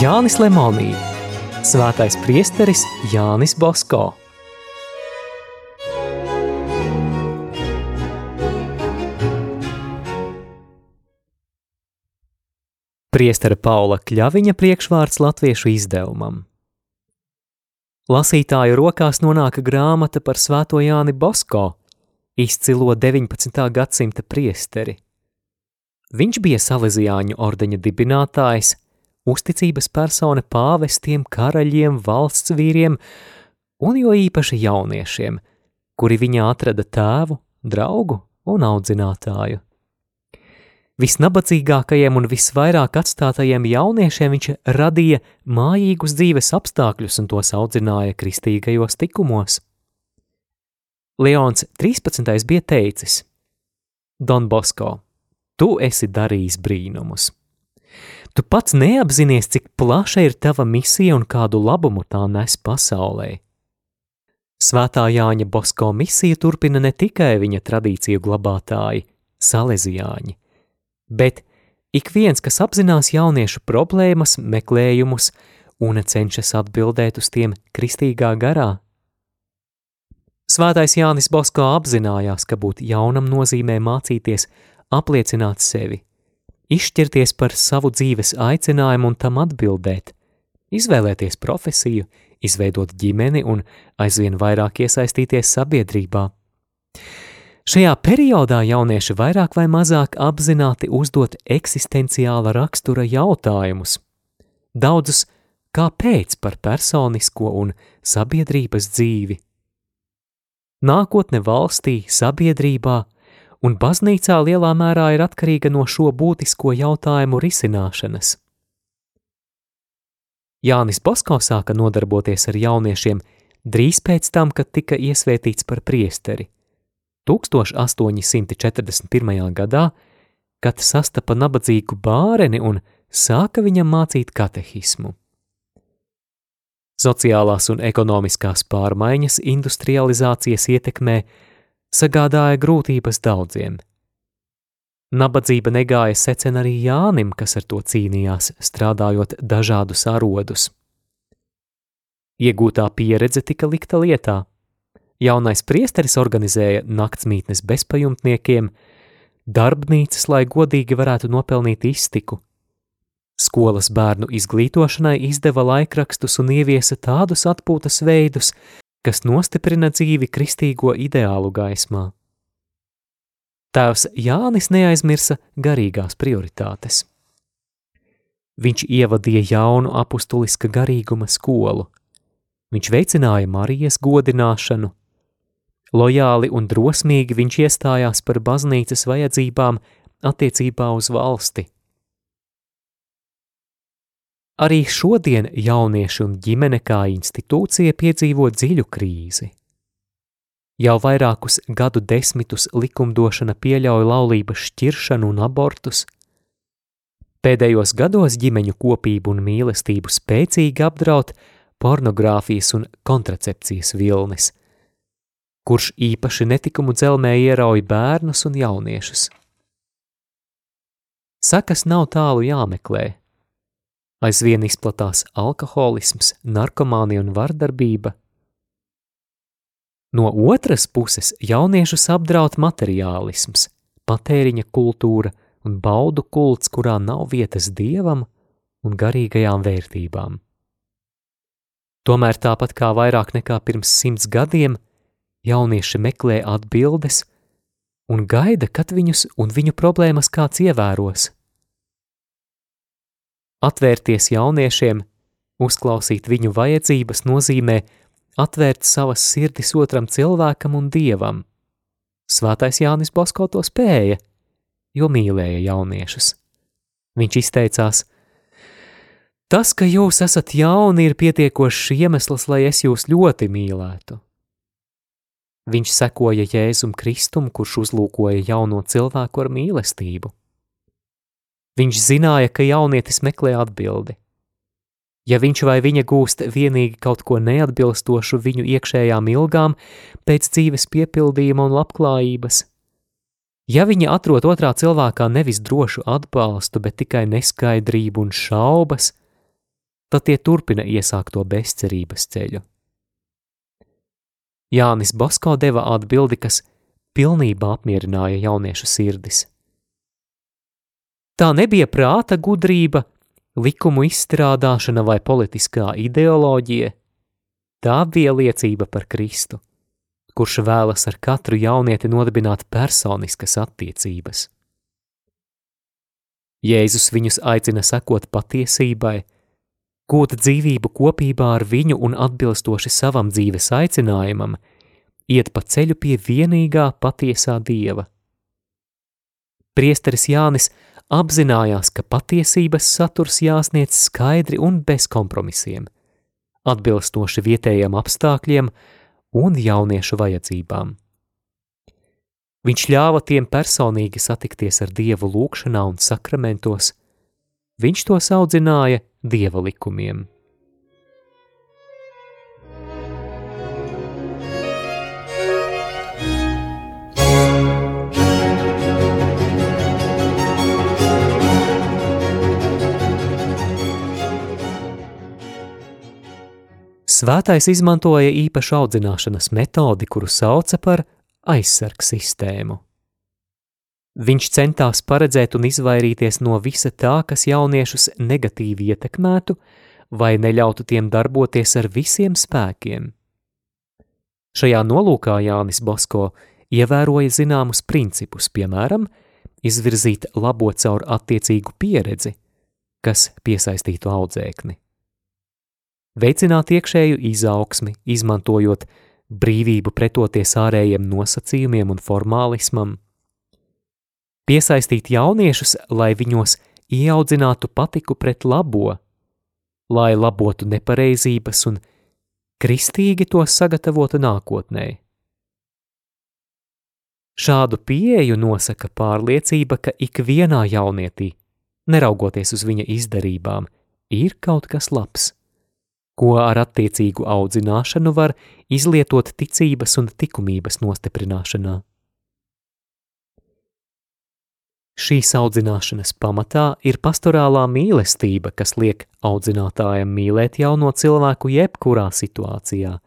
Jānis Lemonī, Svētais priesteris Jānis Bosko. Priestera Paula Kļaviņa priekšvārds latviešu izdevumam. Lasītāju rokās nonāka grāmata par Svēto Jāni Bosko, izcilo 19. gadsimta priesteri. Viņš bija Salesiāņu ordeņa dibinātājs, uzticības persona pāvestiem, karaļiem, valsts vīriem un jo īpaši jauniešiem, kuri viņā atrada tēvu, draugu un audzinātāju. Visnabadzīgākajiem un visvairāk atstātajiem jauniešiem viņš radīja mājīgus dzīves apstākļus un tos audzināja kristīgajos tikumos. Leons 13. bija teicis: Don Bosko, tu esi darījis brīnumus. Tu pats neapzinies, cik plaša ir tava misija un kādu labumu tā nes pasaulē. Svētā Jāņa Bosko misija turpina ne tikai viņa tradīciju glabātāji, salezijāņi, bet ik viens, kas apzinās jauniešu problēmas, meklējumus un cenšas atbildēt uz tiem kristīgā garā. Svētais Jānis Bosko apzinājās, ka būt jaunam nozīmē mācīties apliecināt sevi, izšķirties par savu dzīves aicinājumu un tam atbildēt, izvēlēties profesiju, izveidot ģimeni un aizvien vairāk iesaistīties sabiedrībā. Šajā periodā jaunieši vairāk vai mazāk apzināti uzdot eksistenciāla rakstura jautājumus. Daudzus kāpēc par personisko un sabiedrības dzīvi. Nākotne valstī, sabiedrībā un baznīcā lielā mērā ir atkarīga no šo būtisko jautājumu risināšanas. Jānis Bosko sāka nodarboties ar jauniešiem drīz pēc tam, kad tika iesvētīts par priesteri – 1841. gadā, kad sastapa nabadzīgu bāreni un sāka viņam mācīt katehismu. Sociālās un ekonomiskās pārmaiņas industrializācijas ietekmē sagādāja grūtības daudziem. Nabadzība negāja secen arī Jānim, kas ar to cīnījās, strādājot dažādus arodus. Iegūtā pieredze tika likta lietā. Jaunais priesteris organizēja naktsmītnes bezpajumtniekiem, darbnīcas, lai godīgi varētu nopelnīt iztiku. Skolas bērnu izglītošanai izdeva laikrakstus un ieviesa tādus atpūtas veidus, kas nostiprina dzīvi kristīgo ideālu gaismā. Tēvs Jānis neaizmirsa garīgās prioritātes. Viņš ievadīja jaunu apustuliska garīguma skolu. Viņš veicināja Marijas godināšanu, Lojāli un drosmīgi viņš iestājās par baznīcas vajadzībām attiecībā uz valsti. Arī šodien jaunieši un ģimene kā institūcija piedzīvo dziļu krīzi. Jau vairākus gadu desmitus likumdošana pieļauj laulības šķiršanu un abortus. Pēdējos gados ģimeņu kopību un mīlestību spēcīgi apdraud pornogrāfijas un kontracepcijas vilnis – kurš īpaši netikumu dzelmē ierauj bērnus un jauniešus. Sakas nav tālu jāmeklē. Aizvien izplatās alkoholisms, narkomānija un vardarbība. No otras puses jauniešus apdraud materiālisms, patēriņa kultūra un baudu kults, kurā nav vietas dievam un garīgajām vērtībām. Tomēr tāpat kā vairāk nekā pirms simts gadiem, Jaunieši meklē atbildes un gaida, kad viņus un viņu problēmas kāds ievēros. Atvērties jauniešiem, uzklausīt viņu vajadzības nozīmē atvērt savas sirdis otram cilvēkam un dievam. Svētais Jānis Bosko to spēja, jo mīlēja jauniešus. Viņš izteicās: Tas, ka jūs esat jauni, ir pietiekošs iemesls, lai es jūs ļoti mīlētu. Viņš sekoja Jēzum Kristum, kurš uzlūkoja jauno cilvēku ar mīlestību. Viņš zināja, ka jaunietis meklē atbildi. Ja viņš vai viņa gūst vienīgi kaut ko neatbilstošu viņu iekšējām ilgām pēc dzīves piepildījuma un labklājības, ja viņa atrod otrā cilvēkā nevis drošu atbalstu, bet tikai neskaidrību un šaubas, tad tie turpina iesākto bezcerības ceļu. Jānis Basko deva atbildi, kas pilnībā apmierināja jauniešu sirdis. Tā nebija prāta gudrība, likumu izstrādāšana vai politiskā ideoloģija, tā bija liecība par Kristu, kurš vēlas ar katru jaunieti nodibināt personiskas attiecības. Jēzus viņus aicina sekot patiesībai, gūt dzīvību kopībā ar viņu un atbilstoši savam dzīves aicinājumam, iet pa ceļu pie vienīgā patiesā dieva. Priesteris Jānis apzinājās, ka patiesības saturs jāsniedz skaidri un bez kompromisiem, atbilstoši vietējiem apstākļiem un jauniešu vajadzībām. Viņš ļāva tiem personīgi satikties ar Dievu lūgšanā un sakramentos, viņš tos audzināja Dieva likumiem. Svētais izmantoja īpašu audzināšanas metodi, kuru sauca par aizsargu sistēmu. Viņš centās paredzēt un izvairīties no visa tā, kas jauniešus negatīvi ietekmētu vai neļautu tiem darboties ar visiem spēkiem. Šajā nolūkā Jānis Bosko ievēroja zināmus principus, piemēram, izvirzīt labo caur attiecīgu pieredzi, kas piesaistītu audzēkni veicināt iekšēju izaugsmi, izmantojot brīvību pretoties ārējiem nosacījumiem un formālismam, piesaistīt jauniešus, lai viņos ieaudzinātu patiku pret labo, lai labotu nepareizības un kristīgi to sagatavotu nākotnē. Šādu pieeju nosaka pārliecība, ka ikvienā jaunietī, neraugoties uz viņa izdarībām, ir kaut kas labs ko ar attiecīgu audzināšanu var izlietot ticības un likumības nostiprināšanā. Šīs audzināšanas pamatā ir pastorālā mīlestība, kas liek audzinātājam mīlēt jauno cilvēku jebkurā situācijā,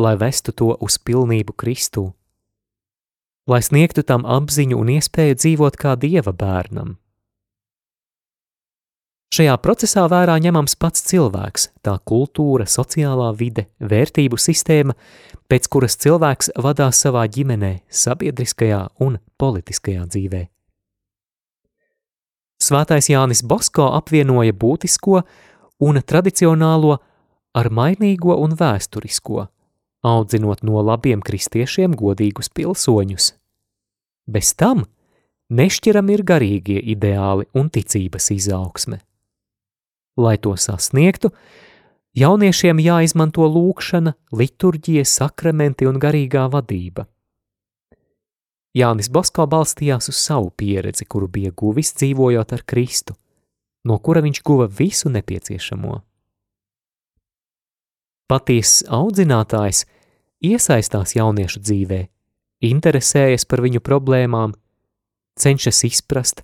lai vestu to uz pilnību Kristū, lai sniegtu tam apziņu un iespēju dzīvot kā dieva bērnam. Šajā procesā vērā ņemams pats cilvēks, tā kultūra, sociālā vide, vērtību sistēma, pēc kuras cilvēks vadās savā ģimenē, sabiedriskajā un politiskajā dzīvē. Svētais Jānis Bosko apvienoja būtisko un tradicionālo ar mainīgo un vēsturisko, audzinot no labiem kristiešiem godīgus pilsoņus. Bez tam nešķiram ir garīgie ideāli un ticības izaugsme. Lai to sasniegtu, jauniešiem jāizmanto lūkšana, liturģija, sakramenti un garīgā vadība. Jānis Basko balstījās uz savu pieredzi, kuru bija guvis dzīvojot ar Kristu, no kura viņš guva visu nepieciešamo. Patiesas audzinātājs iesaistās jauniešu dzīvē, interesējas par viņu problēmām, cenšas izprast,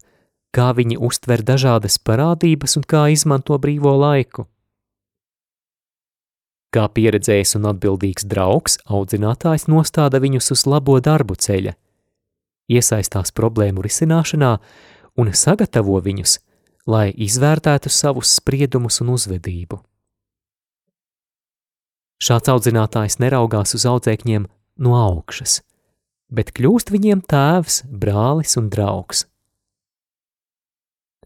kā viņi uztver dažādas parādības un kā izmanto brīvo laiku. Kā pieredzējis un atbildīgs draugs, audzinātājs nostāda viņus uz labo darbu ceļa, iesaistās problēmu risināšanā un sagatavo viņus, lai izvērtētu savus spriedumus un uzvedību. Šāds audzinātājs neraugās uz audzēkņiem no augšas, bet kļūst viņiem tēvs, brālis un draugs.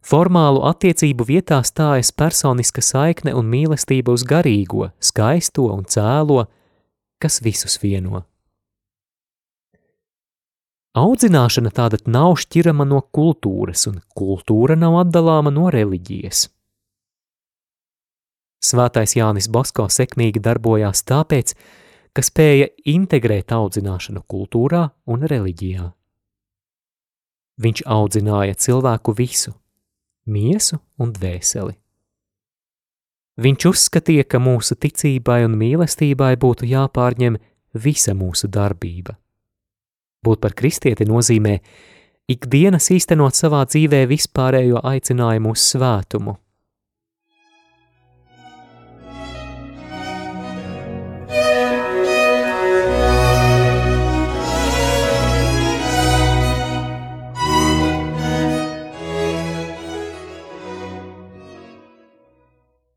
Formālu attiecību vietā stājas personiska saikne un mīlestība uz garīgo, skaisto un cēlo, kas visus vieno. Audzināšana tātad nav šķirama no kultūras, un kultūra nav atdalāma no reliģijas. Svētais Jānis Basko sekmīgi darbojās tāpēc, ka spēja integrēt audzināšanu kultūrā un reliģijā. Viņš audzināja cilvēku visu, miesu un dvēseli. Viņš uzskatīja, ka mūsu ticībai un mīlestībai būtu jāpārņem visa mūsu darbība. Būt par kristieti nozīmē ikdienas īstenot savā dzīvē vispārējo aicinājumu uz svētumu.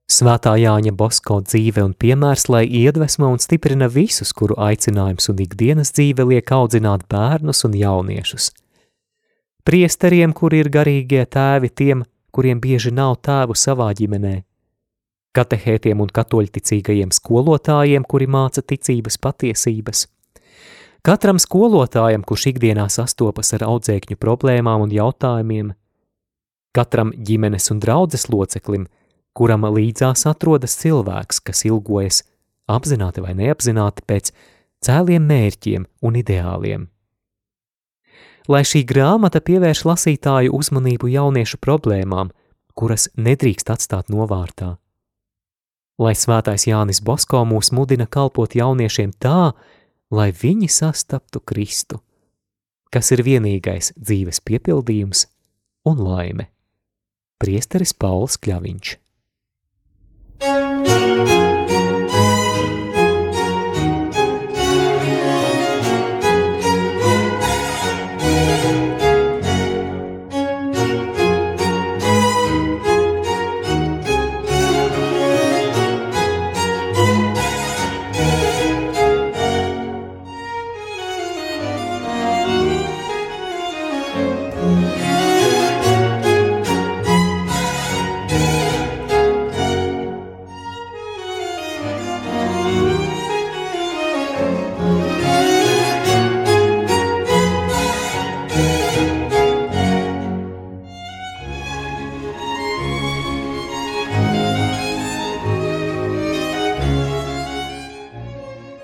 Svētā Jāņa Bosko dzīve un piemērs, lai iedvesmo un stiprina visus, kuru aicinājums un ikdienas dzīve liek audzināt bērnus un jauniešus. Priesteriem, kuri ir garīgie tēvi tiem, kuriem bieži nav tēvu savā ģimenē, katehētiem un katoļticīgajiem skolotājiem, kuri māca ticības patiesības. Katram skolotājam, kurš ikdienā sastopas ar audzēkņu problēmām un jautājumiem, katram ģimenes un draudzes loceklim, kuram līdzās atrodas cilvēks, kas ilgojas apzināti vai neapzināti pēc cēliem mērķiem un ideāliem. Lai šī grāmata pievērš lasītāju uzmanību jauniešu problēmām, kuras nedrīkst atstāt novārtā lai svētais Jānis Bosko mūs mudina kalpot jauniešiem tā, lai viņi sastaptu Kristu, kas ir vienīgais dzīves piepildījums un laime. Priesteris Pauls Kļaviņš.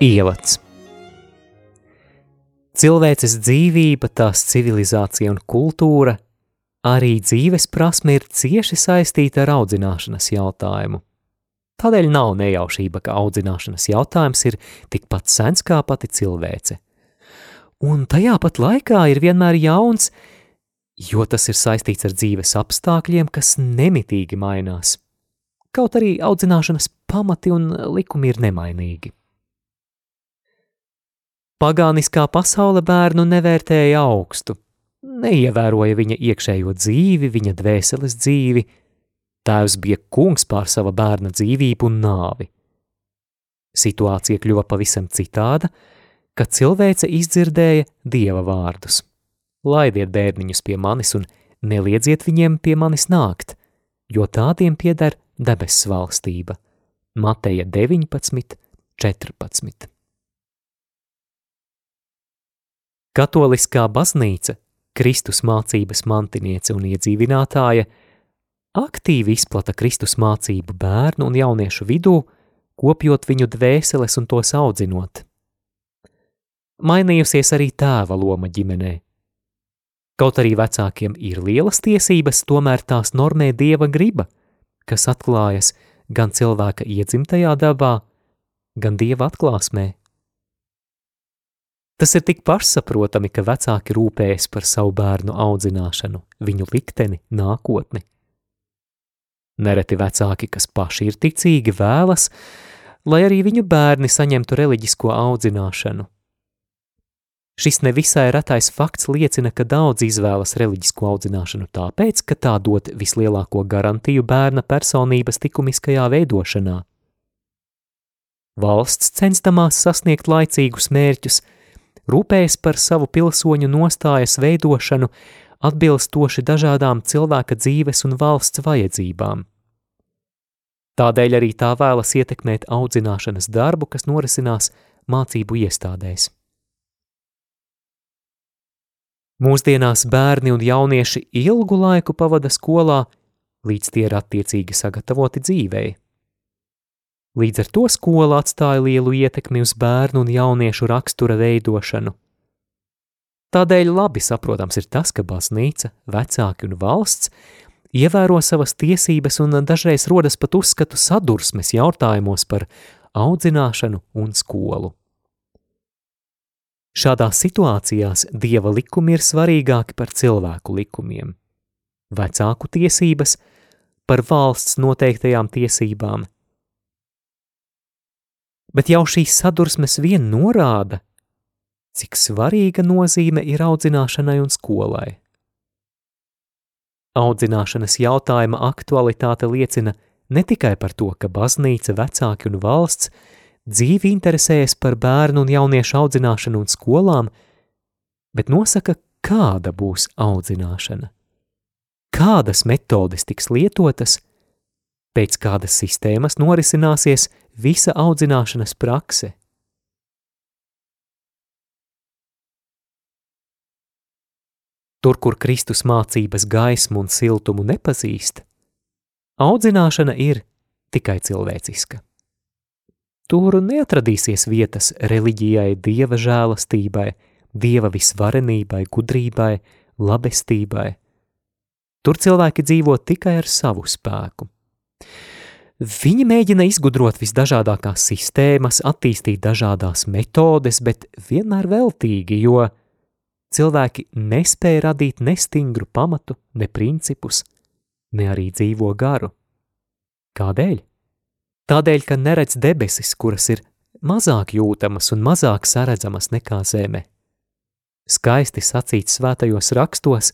Ievads Cilvēces dzīvība, tās civilizācija un kultūra, arī dzīves prasme ir cieši saistīta ar audzināšanas jautājumu. Tādēļ nav nejaušība, ka audzināšanas jautājums ir tikpat sens kā pati cilvēce. Un tajā pat laikā ir vienmēr jauns, jo tas ir saistīts ar dzīves apstākļiem, kas nemitīgi mainās. Kaut arī audzināšanas pamati un likumi ir nemainīgi. Pagāniskā pasaule bērnu nevērtēja augstu, neievēroja viņa iekšējo dzīvi, viņa dvēseles dzīvi. Tēvs bija kungs pār sava bērna dzīvību un nāvi. Situācija kļuva pavisam citāda, kad cilvēce izdzirdēja dieva vārdus. Laidiet bērniņus pie manis un neliedziet viņiem pie manis nākt, jo tādiem pieder debesu valstība. Mateja 19, 14. Katoliskā baznīca, Kristus mācības mantiniece un iedzīvinātāja, aktīvi izplata Kristus mācību bērnu un jauniešu vidū, kopjot viņu dvēseles un tos audzinot. Mainījusies arī tēva loma ģimenē. Kaut arī vecākiem ir lielas tiesības, tomēr tās normē dieva griba, kas atklājas gan cilvēka iedzimtajā dabā, gan dieva atklāsmē. Tas ir tik pašsaprotami, ka vecāki rūpējas par savu bērnu audzināšanu, viņu likteni, nākotni. Nereti vecāki, kas paši ir ticīgi, vēlas, lai arī viņu bērni saņemtu reliģisko audzināšanu. Šis nevisai retais fakts liecina, ka daudz izvēlas reliģisko audzināšanu tāpēc, ka tā dod vislielāko garantiju bērna personības likumiskajā veidošanā. Valsts censtamās sasniegt laicīgus mērķus, rūpējas par savu pilsoņu nostājas veidošanu atbilstoši dažādām cilvēka dzīves un valsts vajadzībām. Tādēļ arī tā vēlas ietekmēt audzināšanas darbu, kas norisinās mācību iestādēs. Mūsdienās bērni un jaunieši ilgu laiku pavada skolā, līdz tie ir attiecīgi sagatavoti dzīvei. Līdz ar to skola atstāja lielu ietekmi uz bērnu un jauniešu rakstura veidošanu. Tādēļ labi saprotams ir tas, ka baznīca, vecāki un valsts ievēro savas tiesības un dažreiz rodas pat uzskatu sadursmes jautājumos par audzināšanu un skolu. Šādās situācijās dieva likumi ir svarīgāki par cilvēku likumiem, vecāku tiesības par valsts noteiktajām tiesībām, bet jau šīs sadursmes vien norāda, cik svarīga nozīme ir audzināšanai un skolai. Audzināšanas jautājuma aktualitāte liecina ne tikai par to, ka baznīca, vecāki un valsts dzīvi interesējas par bērnu un jauniešu audzināšanu un skolām, bet nosaka, kāda būs audzināšana, kādas metodes tiks lietotas, pēc kādas sistēmas norisināsies visa audzināšanas prakse. Tur, kur Kristus mācības gaismu un siltumu nepazīst, audzināšana ir tikai cilvēciska. Tur neatradīsies vietas reliģijai, dieva žēlastībai, dieva visvarenībai, gudrībai, labestībai. Tur cilvēki dzīvo tikai ar savu spēku. Viņi mēģina izgudrot visdažādākās sistēmas, attīstīt dažādas metodes, bet vienmēr veltīgi, jo cilvēki nespēja radīt ne stingru pamatu, ne principus, ne arī dzīvo garu. Kādēļ? Tādēļ, ka neredz debesis, kuras ir mazāk jūtamas un mazāk saredzamas nekā zeme. Skaisti sacīts svētajos rakstos,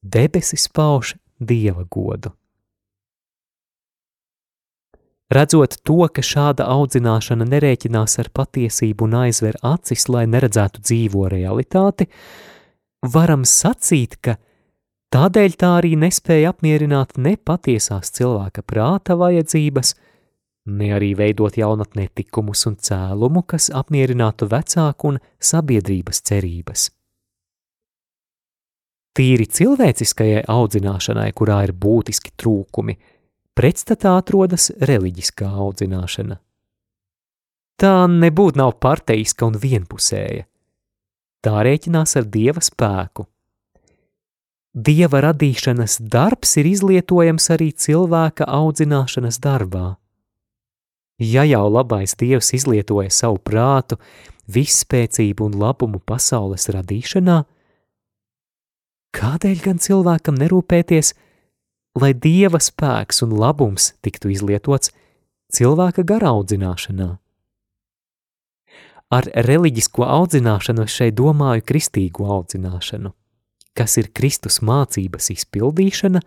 debesis pauž dieva godu. Redzot to, ka šāda audzināšana nerēķinās ar patiesību un aizver acis, lai neredzētu dzīvo realitāti, varam sacīt, ka tādēļ tā arī nespēja apmierināt ne patiesās cilvēka prāta vajadzības, ne arī veidot jaunatnē tikumus un cēlumu, kas apmierinātu vecāku un sabiedrības cerības. Tīri cilvēciskajai audzināšanai, kurā ir būtiski trūkumi – pretstatā atrodas reliģiskā audzināšana. Tā nebūtu nav parteiska un vienpusēja. Tā rēķinās ar dieva spēku. Dieva radīšanas darbs ir izlietojams arī cilvēka audzināšanas darbā. Ja jau labais dievs izlietoja savu prātu, visspēcību un labumu pasaules radīšanā, kādēļ gan cilvēkam nerūpēties – lai dieva spēks un labums tiktu izlietots cilvēka gara audzināšanā. Ar reliģisko audzināšanu es šeit domāju kristīgo audzināšanu, kas ir Kristus mācības izpildīšana,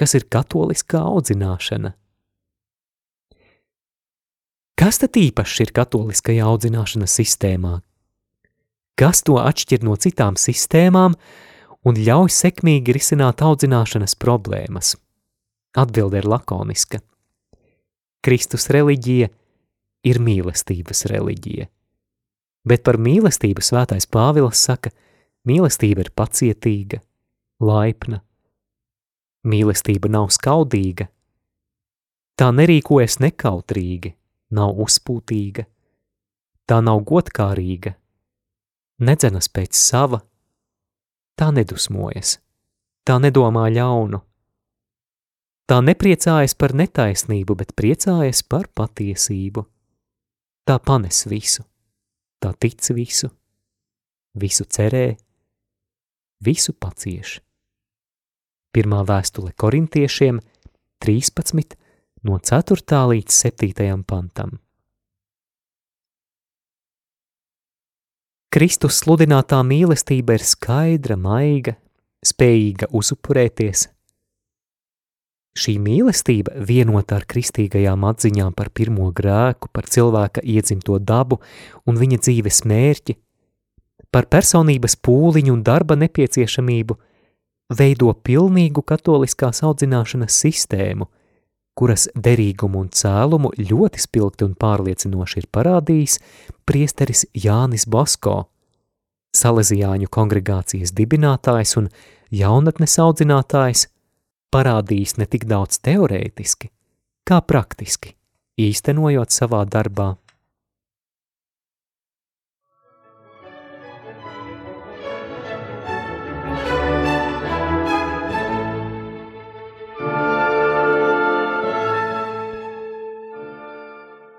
kas ir katoliskā audzināšana. Kas tad īpašs ir katoliskajā audzināšanas sistēmā? Kas to atšķir no citām sistēmām, un ļauj sekmīgi risināt audzināšanas problēmas? Atbilde ir lakoniska. Kristus reliģija ir mīlestības reliģija. Bet par mīlestību svētais Pāvils saka, mīlestība ir pacietīga, laipna. Mīlestība nav skaudīga. Tā nerīkojas nekautrīgi, nav uzpūtīga. Tā nav godkārīga, nedzenas pēc sava, tā nedusmojas, tā nedomā ļaunu. Tā nepriecājas par netaisnību, bet priecājas par patiesību. Tā panes visu, tā tic visu, visu cerē, visu pacieš. Pirmā vēstule korintiešiem 13 no 4. līdz 7. pantam. Kristus sludinātā mīlestība ir skaidra, maiga, spējīga uzupurēties. Šī mīlestība, vienota ar kristīgajām atziņām par pirmo grēku, par cilvēka iedzimto dabu un viņa dzīves mērķi, par personības pūliņu un darba nepieciešamību, veido pilnīgu katoliskās audzināšanas sistēmu, kuras derīgumu un cēlumu ļoti spilgti un pārliecinoši ir parādījis priesteris Jānis Bosko, Salezijāņu kongregācijas dibinātājs un jaunatnes audzinātājs, parādījis ne tik daudz teorētiski, kā praktiski, īstenojot savā darbā.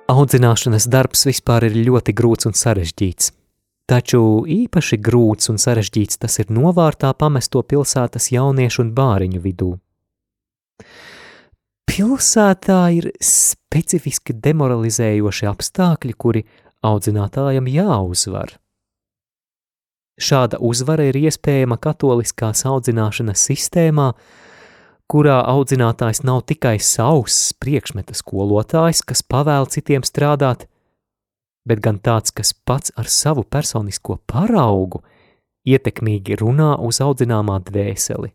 Audzināšanas darbs vispār ir ļoti grūts un sarežģīts. Taču īpaši grūts un sarežģīts tas ir novārtā pamesto pilsētas jauniešu un bāriņu vidū. Pilsētā ir specifiski demoralizējoši apstākļi, kuri audzinātājam jāuzvar. Šāda uzvara ir iespējama katoliskās audzināšanas sistēmā, kurā audzinātājs nav tikai savs priekšmeta skolotājs, kas pavēl citiem strādāt, bet gan tāds, kas pats ar savu personisko paraugu ietekmīgi runā uz audzināmā dvēseli.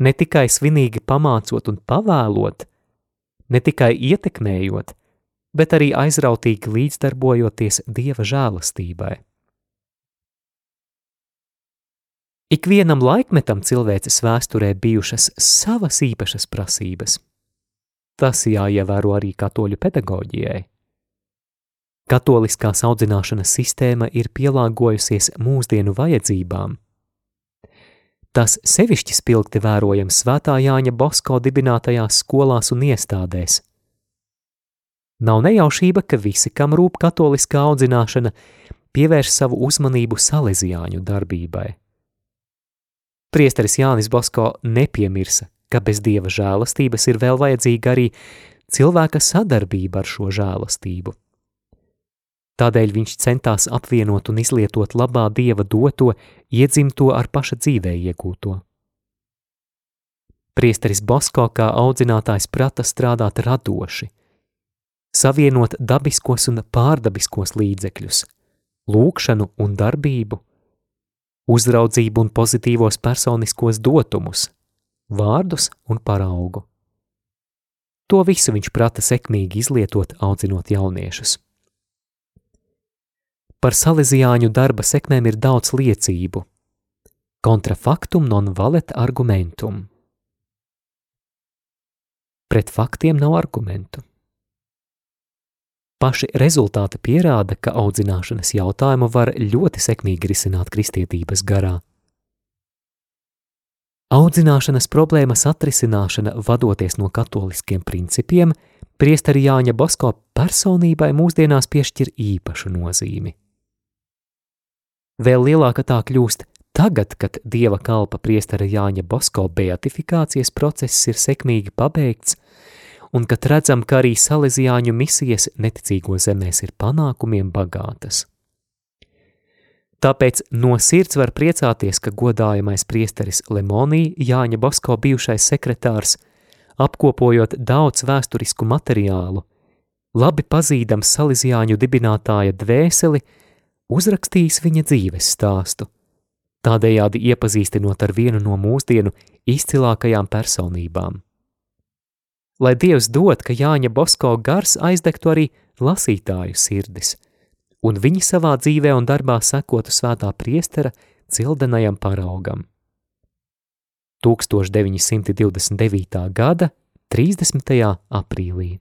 Ne tikai svinīgi pamācot un pavēlot, ne tikai ietekmējot, bet arī aizrautīgi līdzdarbojoties Dieva žēlastībai. Ikvienam laikmetam cilvēces vēsturē bijušas savas īpašas prasības. Tas jāievēro arī katoļu pedagoģijai. Katoliskās audzināšanas sistēma ir pielāgojusies mūsdienu vajadzībām. Tas sevišķi spilgti vērojams Svētā Jāņa Bosko dibinātajās skolās un iestādēs. Nav nejaušība, ka visi, kam rūp katoliskā audzināšana, pievērš savu uzmanību salesiāņu darbībai. Priesteris Jānis Bosko nepiemirsa, ka bez dieva žēlastības ir vēl vajadzīga arī cilvēka sadarbība ar šo žēlastību. Tādēļ viņš centās apvienot un izlietot labā dieva doto, iedzimto ar paša dzīvē iegūto. Priesteris Bosko kā audzinātājs prata strādāt radoši, savienot dabiskos un pārdabiskos līdzekļus, lūkšanu un darbību, uzraudzību un pozitīvos personiskos dotumus, vārdus un paraugu. To visu viņš prata sekmīgi izlietot, audzinot jauniešus. Par salīdzjāņu darba sekmēm ir daudz liecību. Kontrafaktum non valet argumentum. Pret faktiem nav argumentu. Paši rezultāti pierāda, ka audzināšanas jautājumu var ļoti sekmīgi risināt kristietības garā. Audzināšanas problēmas atrisināšana, vadoties no katoliskiem principiem, priesteri Jāņa Bosko personībai mūsdienās piešķir īpašu nozīmi. Vēl lielāka tā kļūst tagad, kad dieva kalpa priestera Jāņa Bosko beatifikācijas process ir sekmīgi pabeigts un kad redzam, ka arī salīdzjāņu misijas neticīgo zemēs ir panākumiem bagātas. Tāpēc no sirds var priecāties, ka godājamais priesteris Lemonī, Jāņa Basko bijušais sekretārs, apkopojot daudz vēsturisku materiālu, labi pazīdams salīdzjāņu dibinātāja dvēseli, uzrakstījis viņa dzīves stāstu, tādējādi iepazīstinot ar vienu no mūsdienu izcilākajām personībām lai Dievs dod, ka Jāņa Bosko gars aizdegtu arī lasītāju sirdis, un viņi savā dzīvē un darbā sekotu svētā priestera cildenajam paraugam. 1929. gada 30. aprīlī.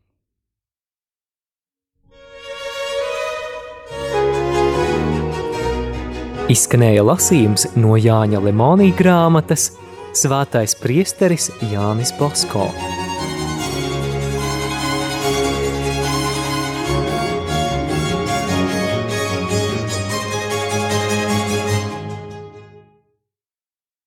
Izskanēja lasījums no Jāņa Lemonija grāmatas Svētais priesteris Jānis Bosko.